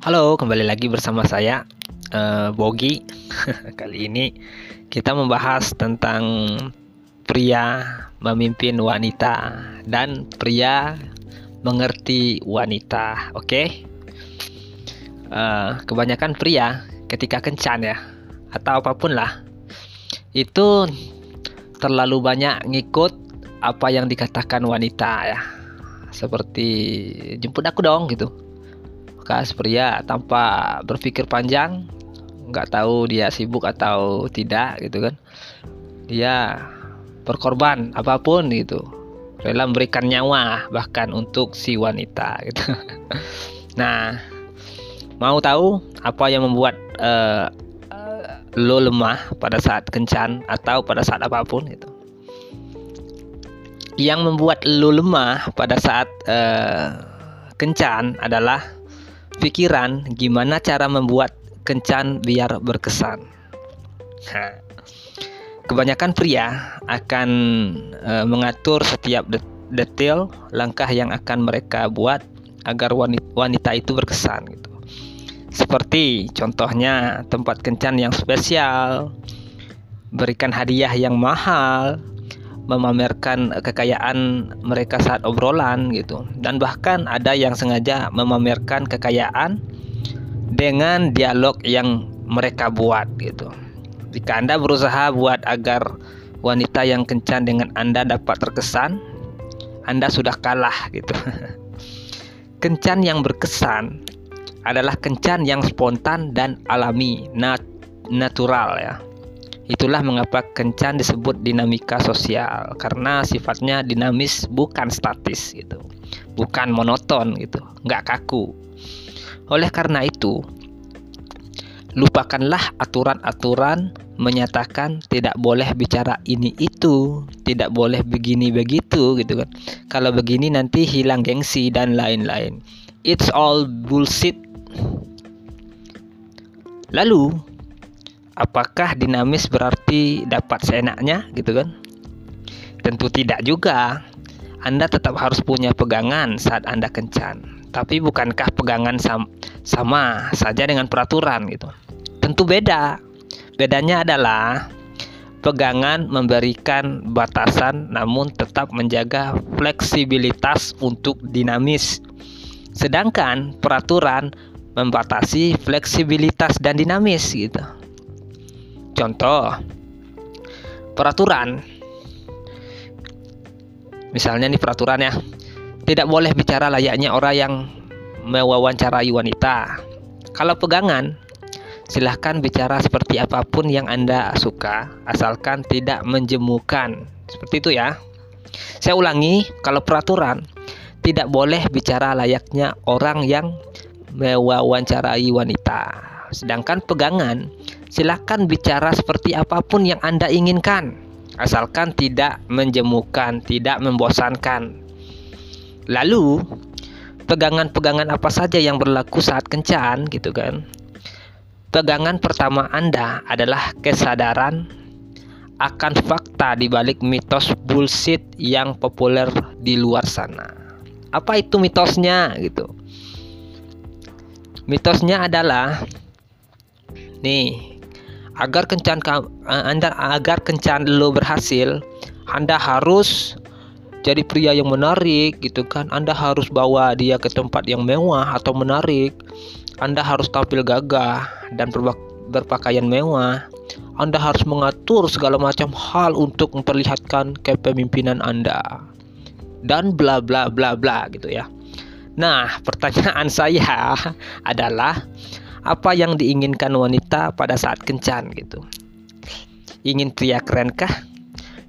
Halo, kembali lagi bersama saya uh, Bogi. Kali ini kita membahas tentang pria memimpin wanita dan pria mengerti wanita. Oke, okay? uh, eh, kebanyakan pria ketika kencan ya atau apa pun lah itu terlalu banyak ngikut apa yang dikatakan wanita ya seperti jemput aku dong gitu bekas pria tanpa berpikir panjang nggak tahu dia sibuk atau tidak gitu kan. Dia berkorban apa pun gitu. Rela memberikan nyawa bahkan untuk si wanita gitu. Nah mau tahu apa yang membuat uh, lo lemah pada saat kencan atau pada saat apa pun itu yang membuat lo lemah pada saat uh, kencan adalah pikiran gimana cara membuat kencan biar berkesan. Kebanyakan pria akan uh, mengatur setiap detail langkah yang akan mereka buat agar wanita, wanita itu berkesan gitu. Seperti contohnya tempat kencan yang spesial, berikan hadiah yang mahal, memamerkan kekayaan mereka saat obrolan gitu. Dan bahkan ada yang sengaja memamerkan kekayaan dengan dialog yang mereka buat gitu. Jika Anda berusaha buat agar wanita yang kencan dengan Anda dapat terkesan Anda sudah kalah gitu. Kencan yang berkesan adalah kencan yang spontan dan alami nat natural ya Itulah mengapa kencan disebut dinamika sosial karena sifatnya dinamis bukan statis gitu. Bukan monoton gitu, nggak kaku. Oleh karena itu, lupakanlah aturan-aturan menyatakan tidak boleh bicara ini itu, tidak boleh begini begitu gitu kan. Kalau begini nanti hilang gengsi dan lain-lain. It's all bullshit. Lalu, apakah dinamis berarti dapat seenaknya gitu kan? Tentu tidak juga. Anda tetap harus punya pegangan saat Anda kencan. Tapi bukankah pegangan sam sama saja dengan peraturan gitu? Tentu beda. Bedanya adalah pegangan memberikan batasan namun tetap menjaga fleksibilitas untuk dinamis. Sedangkan peraturan membatasi fleksibilitas dan dinamis gitu. Contoh peraturan. Misalnya nih peraturan ya. Tidak boleh bicara layaknya orang yang mewawancarai wanita. Kalau pegangan, silahkan bicara seperti apa pun yang Anda suka, asalkan tidak menjemukan. Seperti itu ya. Saya ulangi, kalau peraturan tidak boleh bicara layaknya orang yang mewawancarai wanita. Sedangkan pegangan, silakan bicara seperti apa pun yang Anda inginkan, asalkan tidak menjemukan, tidak membosankan. Lalu, pegangan-pegangan apa saja yang berlaku saat kencan, gitu kan? Pegangan pertama Anda adalah kesadaran akan fakta di balik mitos bullshit yang populer di luar sana. Apa itu mitosnya gitu? Mitosnya adalah Nih, agar kencan eh, Anda agar kencan lo berhasil, Anda harus jadi pria yang menarik gitu kan. Anda harus bawa dia ke tempat yang mewah atau menarik. Anda harus tampil gagah dan berpakaian mewah. Anda harus mengatur segala macam hal untuk memperlihatkan kepemimpinan Anda. Dan bla bla bla bla gitu ya. Nah, pertanyaan saya adalah apa yang diinginkan wanita pada saat kencan gitu. Ingin pria kerenkah?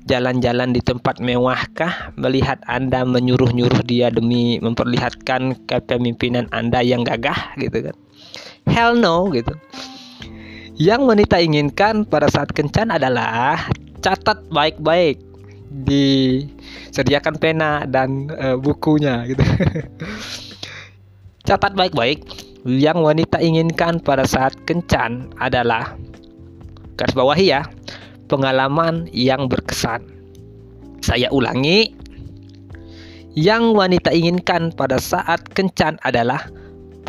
Jalan-jalan di tempat mewahkah? Melihat Anda menyuruh-nyuruh dia demi memperlihatkan kepemimpinan Anda yang gagah gitu kan. Hell no gitu. Yang wanita inginkan pada saat kencan adalah catat baik-baik disediakan pena dan uh, bukunya gitu. catat baik-baik yang wanita inginkan pada saat kencan adalah garis bawahi ya, pengalaman yang berkesan. Saya ulangi, yang wanita inginkan pada saat kencan adalah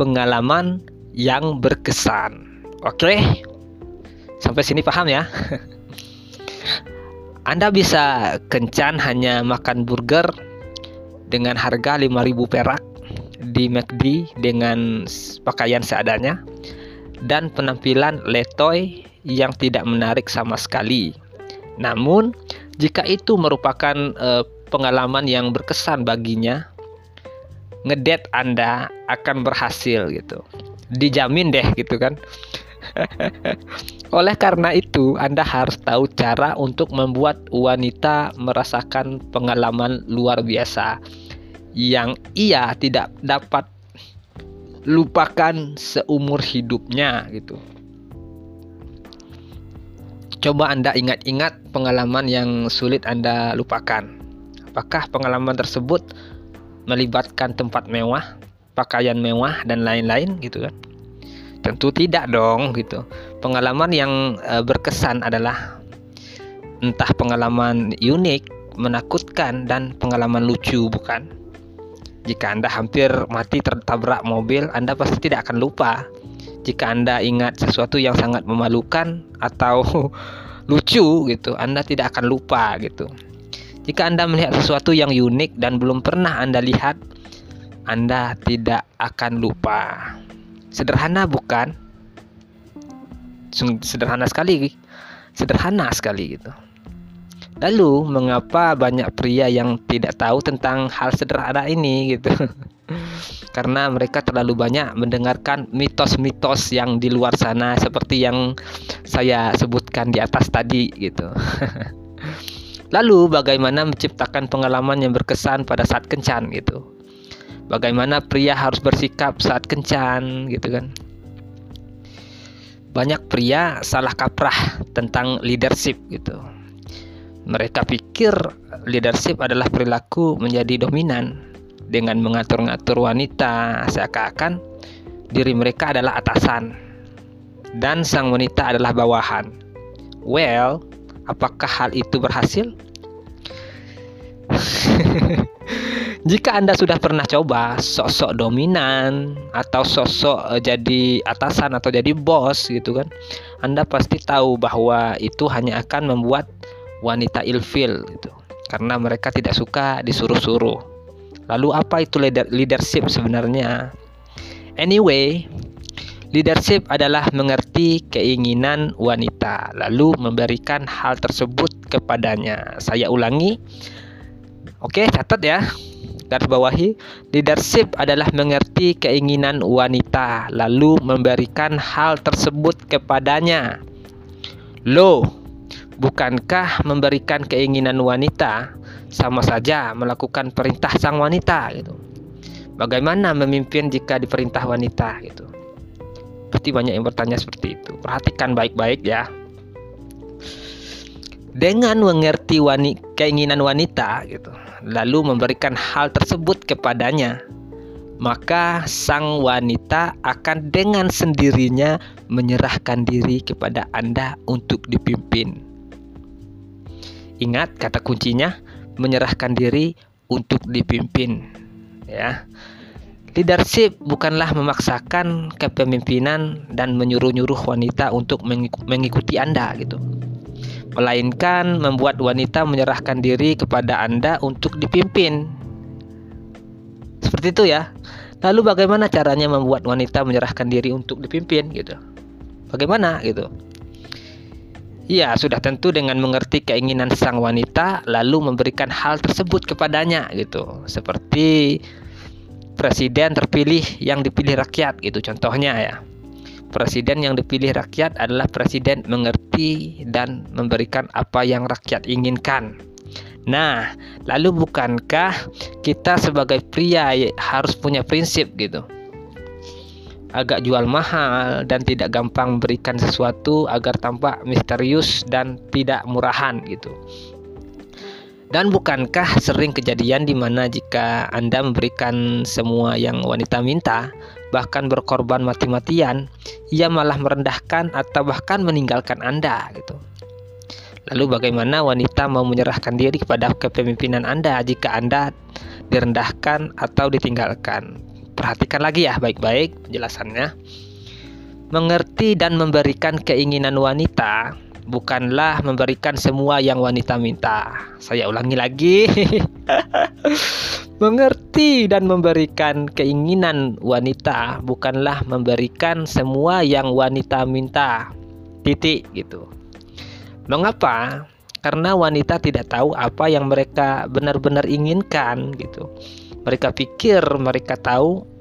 pengalaman yang berkesan. Oke? Sampai sini paham ya? Anda bisa kencan hanya makan burger dengan harga 5000 perak di McD dengan pakaian seadanya dan penampilan letoy yang tidak menarik sama sekali. Namun, jika itu merupakan uh, pengalaman yang berkesan baginya, ngedet Anda akan berhasil gitu. Dijamin deh gitu kan. Oleh karena itu, Anda harus tahu cara untuk membuat wanita merasakan pengalaman luar biasa yang ia tidak dapat lupakan seumur hidupnya gitu. Coba Anda ingat-ingat pengalaman yang sulit Anda lupakan. Apakah pengalaman tersebut melibatkan tempat mewah, pakaian mewah dan lain-lain gitu kan? Tentu tidak dong gitu. Pengalaman yang e, berkesan adalah entah pengalaman unik, menakutkan dan pengalaman lucu bukan? Jika Anda hampir mati tertabrak mobil, Anda pasti tidak akan lupa. Jika Anda ingat sesuatu yang sangat memalukan atau lucu gitu, Anda tidak akan lupa gitu. Jika Anda melihat sesuatu yang unik dan belum pernah Anda lihat, Anda tidak akan lupa. Sederhana bukan? Sederhana sekali. Sederhana sekali gitu. Lalu, mengapa banyak pria yang tidak tahu tentang hal sederhana ini gitu? Karena mereka terlalu banyak mendengarkan mitos-mitos yang di luar sana seperti yang saya sebutkan di atas tadi gitu. Lalu, bagaimana menciptakan pengalaman yang berkesan pada saat kencan gitu? Bagaimana pria harus bersikap saat kencan gitu kan? Banyak pria salah kaprah tentang leadership gitu mereka pikir leadership adalah perilaku menjadi dominan dengan mengatur-ngatur wanita seakan-akan diri mereka adalah atasan dan sang wanita adalah bawahan. Well, apakah hal itu berhasil? Jika Anda sudah pernah coba sosok dominan atau sosok uh, jadi atasan atau jadi bos gitu kan, Anda pasti tahu bahwa itu hanya akan membuat wanita ilfil gitu karena mereka tidak suka disuruh-suruh. Lalu apa itu leadership sebenarnya? Anyway, leadership adalah mengerti keinginan wanita lalu memberikan hal tersebut kepadanya. Saya ulangi. Oke, catat ya. Garis bawahi, leadership adalah mengerti keinginan wanita lalu memberikan hal tersebut kepadanya. Lo bukankah memberikan keinginan wanita sama saja melakukan perintah sang wanita gitu? Bagaimana memimpin jika diperintah wanita gitu? Pasti banyak yang bertanya seperti itu. Perhatikan baik-baik ya. Dengan mengerti wanita, keinginan wanita gitu lalu memberikan hal tersebut kepadanya maka sang wanita akan dengan sendirinya menyerahkan diri kepada Anda untuk dipimpin. Ingat kata kuncinya menyerahkan diri untuk dipimpin ya. Leadership bukanlah memaksakan kepemimpinan dan menyuruh-nyuruh wanita untuk mengikuti Anda gitu. Melainkan membuat wanita menyerahkan diri kepada Anda untuk dipimpin. Seperti itu ya. Lalu bagaimana caranya membuat wanita menyerahkan diri untuk dipimpin gitu? Bagaimana gitu? Ya, sudah tentu dengan mengerti keinginan sang wanita lalu memberikan hal tersebut kepadanya gitu. Seperti presiden terpilih yang dipilih rakyat gitu contohnya ya. Presiden yang dipilih rakyat adalah presiden mengerti dan memberikan apa yang rakyat inginkan. Nah, lalu bukankah kita sebagai pria harus punya prinsip gitu? Agak jual mahal dan tidak gampang memberikan sesuatu agar tampak misterius dan tidak murahan gitu. Dan bukankah sering kejadian di mana jika Anda memberikan semua yang wanita minta, bahkan berkorban mati-matian, ia malah merendahkan atau bahkan meninggalkan Anda gitu. Lalu bagaimana wanita mau menyerahkan diri kepada kepemimpinan Anda jika Anda direndahkan atau ditinggalkan? Perhatikan lagi ya baik-baik penjelasannya. Mengerti dan memberikan keinginan wanita bukanlah memberikan semua yang wanita minta. Saya ulangi lagi. Mengerti dan memberikan keinginan wanita bukanlah memberikan semua yang wanita minta. Titik gitu. Mengapa? Karena wanita tidak tahu apa yang mereka benar-benar inginkan gitu. Mereka pikir mereka tahu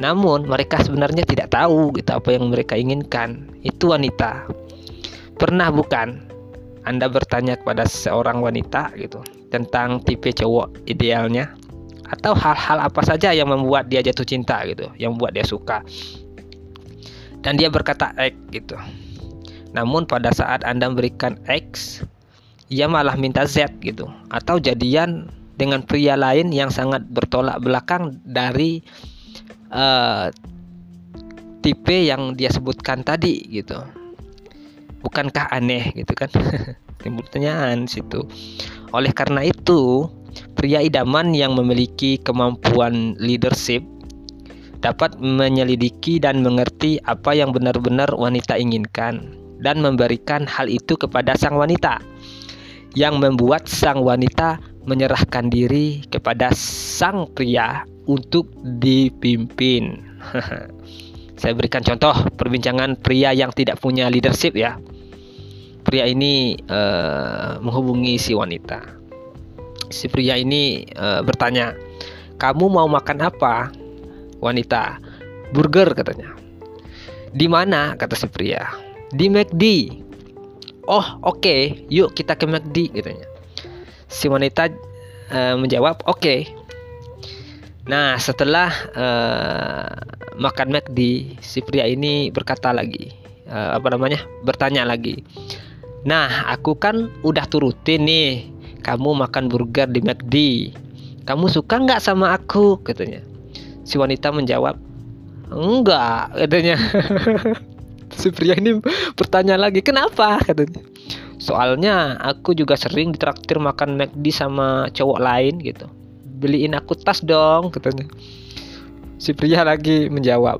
namun mereka sebenarnya tidak tahu gitu apa yang mereka inginkan. Itu wanita. Pernah bukan Anda bertanya kepada seorang wanita gitu tentang tipe cowok idealnya atau hal-hal apa saja yang membuat dia jatuh cinta gitu, yang membuat dia suka. Dan dia berkata X gitu. Namun pada saat Anda memberikan X, ia malah minta Z gitu atau jadian dengan pria lain yang sangat bertolak belakang dari uh, tipe yang dia sebutkan tadi gitu. Bukankah aneh gitu kan? Timbul pertanyaan situ. Oleh karena itu pria idaman yang memiliki kemampuan leadership dapat menyelidiki dan mengerti apa yang benar-benar wanita inginkan dan memberikan hal itu kepada sang wanita yang membuat sang wanita menyerahkan diri kepada sang pria untuk dipimpin. Saya berikan contoh perbincangan pria yang tidak punya leadership ya. Pria ini uh, menghubungi si wanita. Si pria ini uh, bertanya, "Kamu mau makan apa?" Wanita, "Burger," katanya. "Di mana?" kata si pria. "Di McD." "Oh, oke, okay. yuk kita ke McD," katanya. Si wanita uh, menjawab, "Oke." Okay. Nah, setelah uh, makan McD, si pria ini berkata lagi, uh, apa namanya? Bertanya lagi. Nah, aku kan udah turutin nih. Kamu makan burger di McD. Kamu suka nggak sama aku? Katanya. Si wanita menjawab, enggak. Katanya. si pria ini bertanya lagi, kenapa? Katanya. Soalnya aku juga sering ditraktir makan McD sama cowok lain gitu beliin aku tas dong katanya si pria lagi menjawab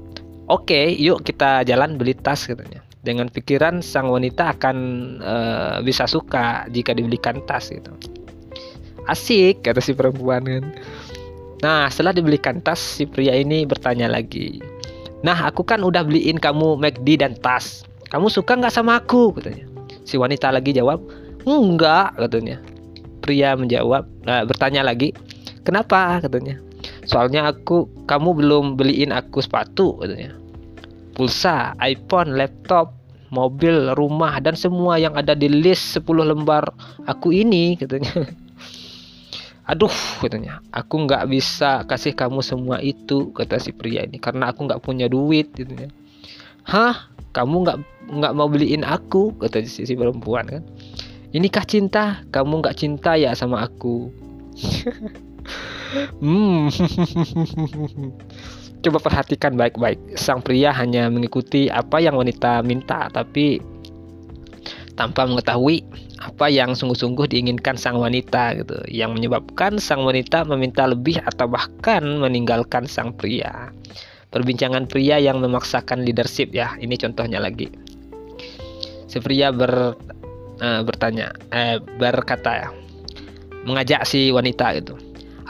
oke okay, yuk kita jalan beli tas katanya dengan pikiran sang wanita akan uh, bisa suka jika dibelikan tas gitu asik kata si perempuan kan. Nah setelah dibelikan tas si pria ini bertanya lagi nah aku kan udah beliin kamu McD dan tas. Kamu suka nggak sama aku? katanya si wanita lagi jawab enggak katanya pria menjawab nah, bertanya lagi Kenapa katanya? Soalnya aku kamu belum beliin aku sepatu katanya. Pulsa, iPhone, laptop, mobil, rumah dan semua yang ada di list 10 lembar aku ini katanya. Aduh katanya, aku nggak bisa kasih kamu semua itu kata si pria ini karena aku nggak punya duit katanya. Hah? Kamu nggak nggak mau beliin aku kata si, si perempuan kan? Inikah cinta? Kamu nggak cinta ya sama aku? Hmm. Coba perhatikan baik-baik. Sang pria hanya mengikuti apa yang wanita minta, tapi tanpa mengetahui apa yang sungguh-sungguh diinginkan sang wanita gitu. Yang menyebabkan sang wanita meminta lebih atau bahkan meninggalkan sang pria. Perbincangan pria yang memaksakan leadership ya. Ini contohnya lagi. Si pria ber uh, bertanya eh berkata ya mengajak si wanita gitu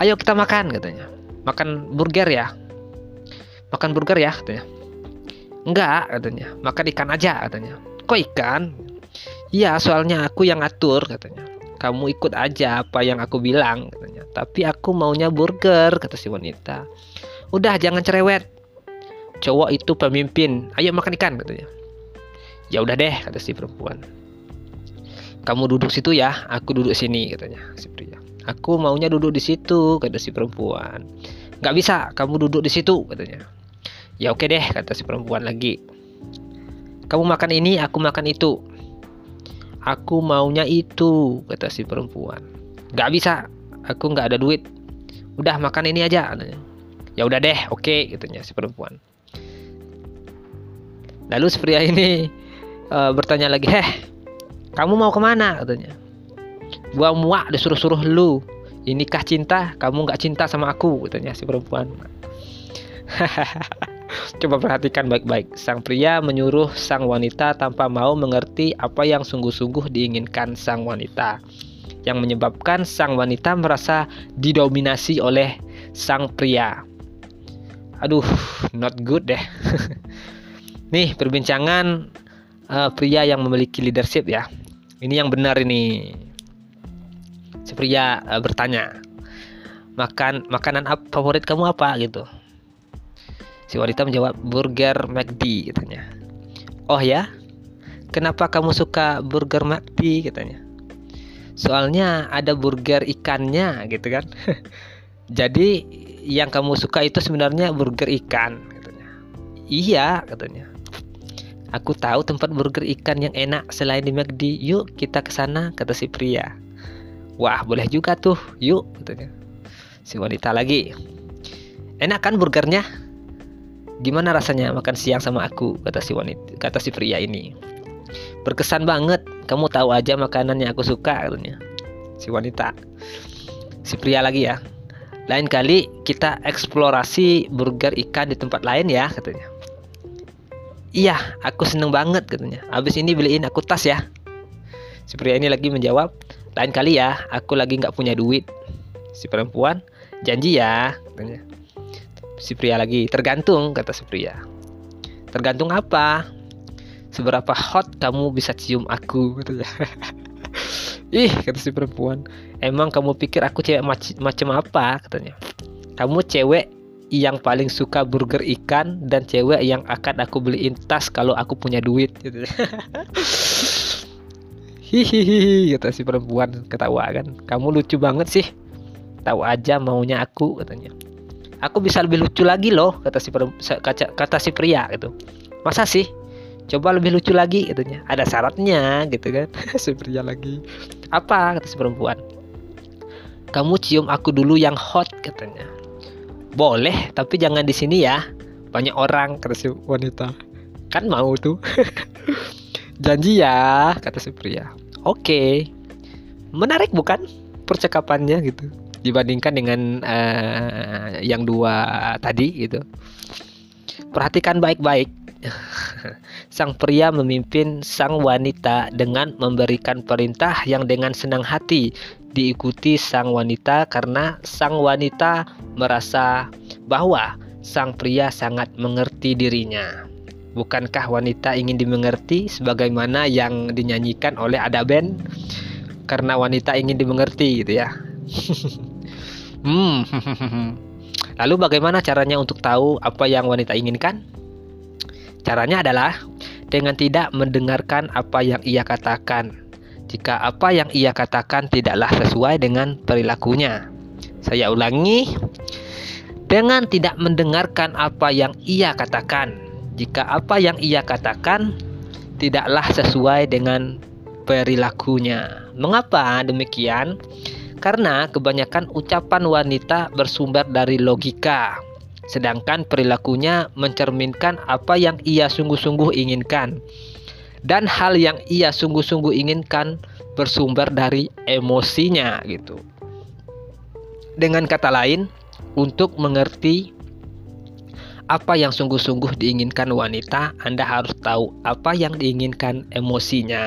ayo kita makan katanya. Makan burger ya. Makan burger ya katanya. Enggak katanya. Makan ikan aja katanya. Kok ikan? Iya soalnya aku yang atur katanya. Kamu ikut aja apa yang aku bilang katanya. Tapi aku maunya burger kata si wanita. Udah jangan cerewet. Cowok itu pemimpin. Ayo makan ikan katanya. Ya udah deh kata si perempuan. Kamu duduk situ ya aku duduk sini katanya si pria Aku maunya duduk di situ, kata si perempuan. Gak bisa, kamu duduk di situ, katanya. Ya oke deh, kata si perempuan lagi. Kamu makan ini, aku makan itu. Aku maunya itu, kata si perempuan. Gak bisa, aku gak ada duit. Udah makan ini aja, katanya. Ya udah deh, oke, katanya si perempuan. Lalu si pria ini uh, bertanya lagi, heh, kamu mau ke mana? katanya gua muak disuruh-suruh lu inikah cinta kamu nggak cinta sama aku katanya si perempuan Coba perhatikan baik-baik. Sang pria menyuruh sang wanita tanpa mau mengerti apa yang sungguh-sungguh diinginkan sang wanita. Yang menyebabkan sang wanita merasa didominasi oleh sang pria. Aduh, not good deh. Nih, perbincangan uh, pria yang memiliki leadership ya. Ini yang benar ini. Si pria uh, bertanya, "Makan makanan apa favorit kamu apa?" gitu. Si wanita menjawab, "Burger McD," katanya. "Oh ya? Kenapa kamu suka burger McD?" katanya. Soalnya ada burger ikannya gitu kan. Jadi yang kamu suka itu sebenarnya burger ikan katanya. Iya katanya. Aku tahu tempat burger ikan yang enak selain di McD. Yuk kita ke sana kata si pria. Wah, boleh juga tuh. Yuk katanya. Si wanita lagi. Enak kan burgernya? Gimana rasanya makan siang sama aku? kata si wanita, kata si pria ini. Berkesan banget. Kamu tahu aja makanan yang aku suka katanya. Si wanita. Si pria lagi ya lain kali kita eksplorasi burger ikan di tempat lain ya katanya. Iya, aku seneng banget katanya. Habis ini beliin aku tas ya. Si pria ini lagi menjawab, lain kali ya, aku lagi nggak punya duit. Si perempuan, janji ya, katanya. Si pria lagi, tergantung, kata si pria. Tergantung apa? Seberapa hot kamu bisa cium aku, katanya. Ih, kata si perempuan, emang kamu pikir aku cewek mac macam apa? Katanya. Kamu cewek yang paling suka burger ikan dan cewek yang akan aku beliin tas kalau aku punya duit. Gitu. Hihihi, kata si perempuan ketawa kan. Kamu lucu banget sih. Tahu aja maunya aku, katanya. Aku bisa lebih lucu lagi loh, kata si kata, kata si pria gitu. Masa sih? coba lebih lucu lagi katanya ada syaratnya gitu kan si pria lagi apa kata si perempuan kamu cium aku dulu yang hot katanya boleh tapi jangan di sini ya banyak orang kata si wanita kan mau tuh janji ya kata si pria oke. Menarik bukan percakapannya gitu? Dibandingkan dengan uh, yang dua tadi gitu. Perhatikan baik-baik. Sang pria memimpin sang wanita dengan memberikan perintah yang dengan senang hati diikuti sang wanita karena sang wanita merasa bahwa sang pria sangat mengerti dirinya. Bukankah wanita ingin dimengerti sebagaimana yang dinyanyikan oleh ada? Karena wanita ingin dimengerti gitu ya. hmm. Lalu bagaimana caranya untuk tahu apa yang wanita inginkan? Caranya adalah dengan tidak mendengarkan apa yang ia katakan. Jika apa yang ia katakan tidaklah sesuai dengan perilakunya. Saya ulangi, dengan tidak mendengarkan apa yang ia katakan. Jika apa yang ia katakan tidaklah sesuai dengan perilakunya. Mengapa demikian? Karena kebanyakan ucapan wanita bersumber dari logika sedangkan perilakunya mencerminkan apa yang ia sungguh-sungguh inginkan. Dan hal yang ia sungguh-sungguh inginkan bersumber dari emosinya gitu. Dengan kata lain, untuk mengerti apa yang sungguh-sungguh diinginkan wanita, Anda harus tahu apa yang diinginkan emosinya.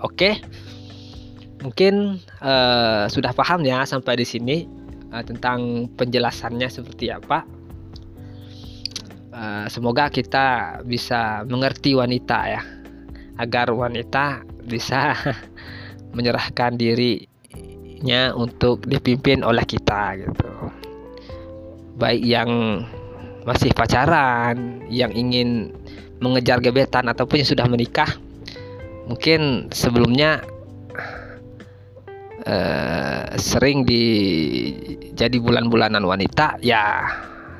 Oke? Mungkin uh, sudah paham ya sampai di sini uh, tentang penjelasannya seperti apa. Eh, semoga kita bisa mengerti wanita ya agar wanita bisa menyerahkan dirinya untuk dipimpin oleh kita gitu baik yang masih pacaran yang ingin mengejar gebetan ataupun yang sudah menikah mungkin sebelumnya uh, sering di jadi bulan-bulanan wanita ya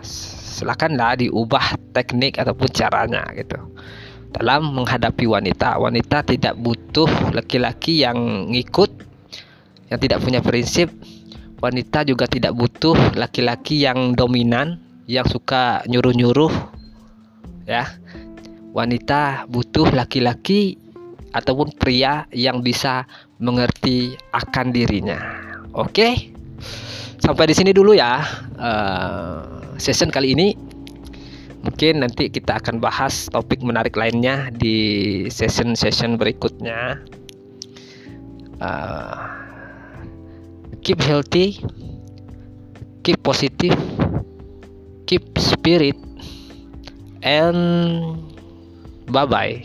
silakanlah diubah teknik ataupun caranya gitu. Dalam menghadapi wanita wanita tidak butuh laki-laki yang ngikut yang tidak punya prinsip. Wanita juga tidak butuh laki-laki yang dominan yang suka nyuruh-nyuruh ya. Wanita butuh laki-laki ataupun pria yang bisa mengerti akan dirinya. Oke? Sampai di sini dulu ya uh, session kali ini. Mungkin nanti kita akan bahas topik menarik lainnya di session-session berikutnya. Uh, keep healthy, keep positive, keep spirit, and bye bye.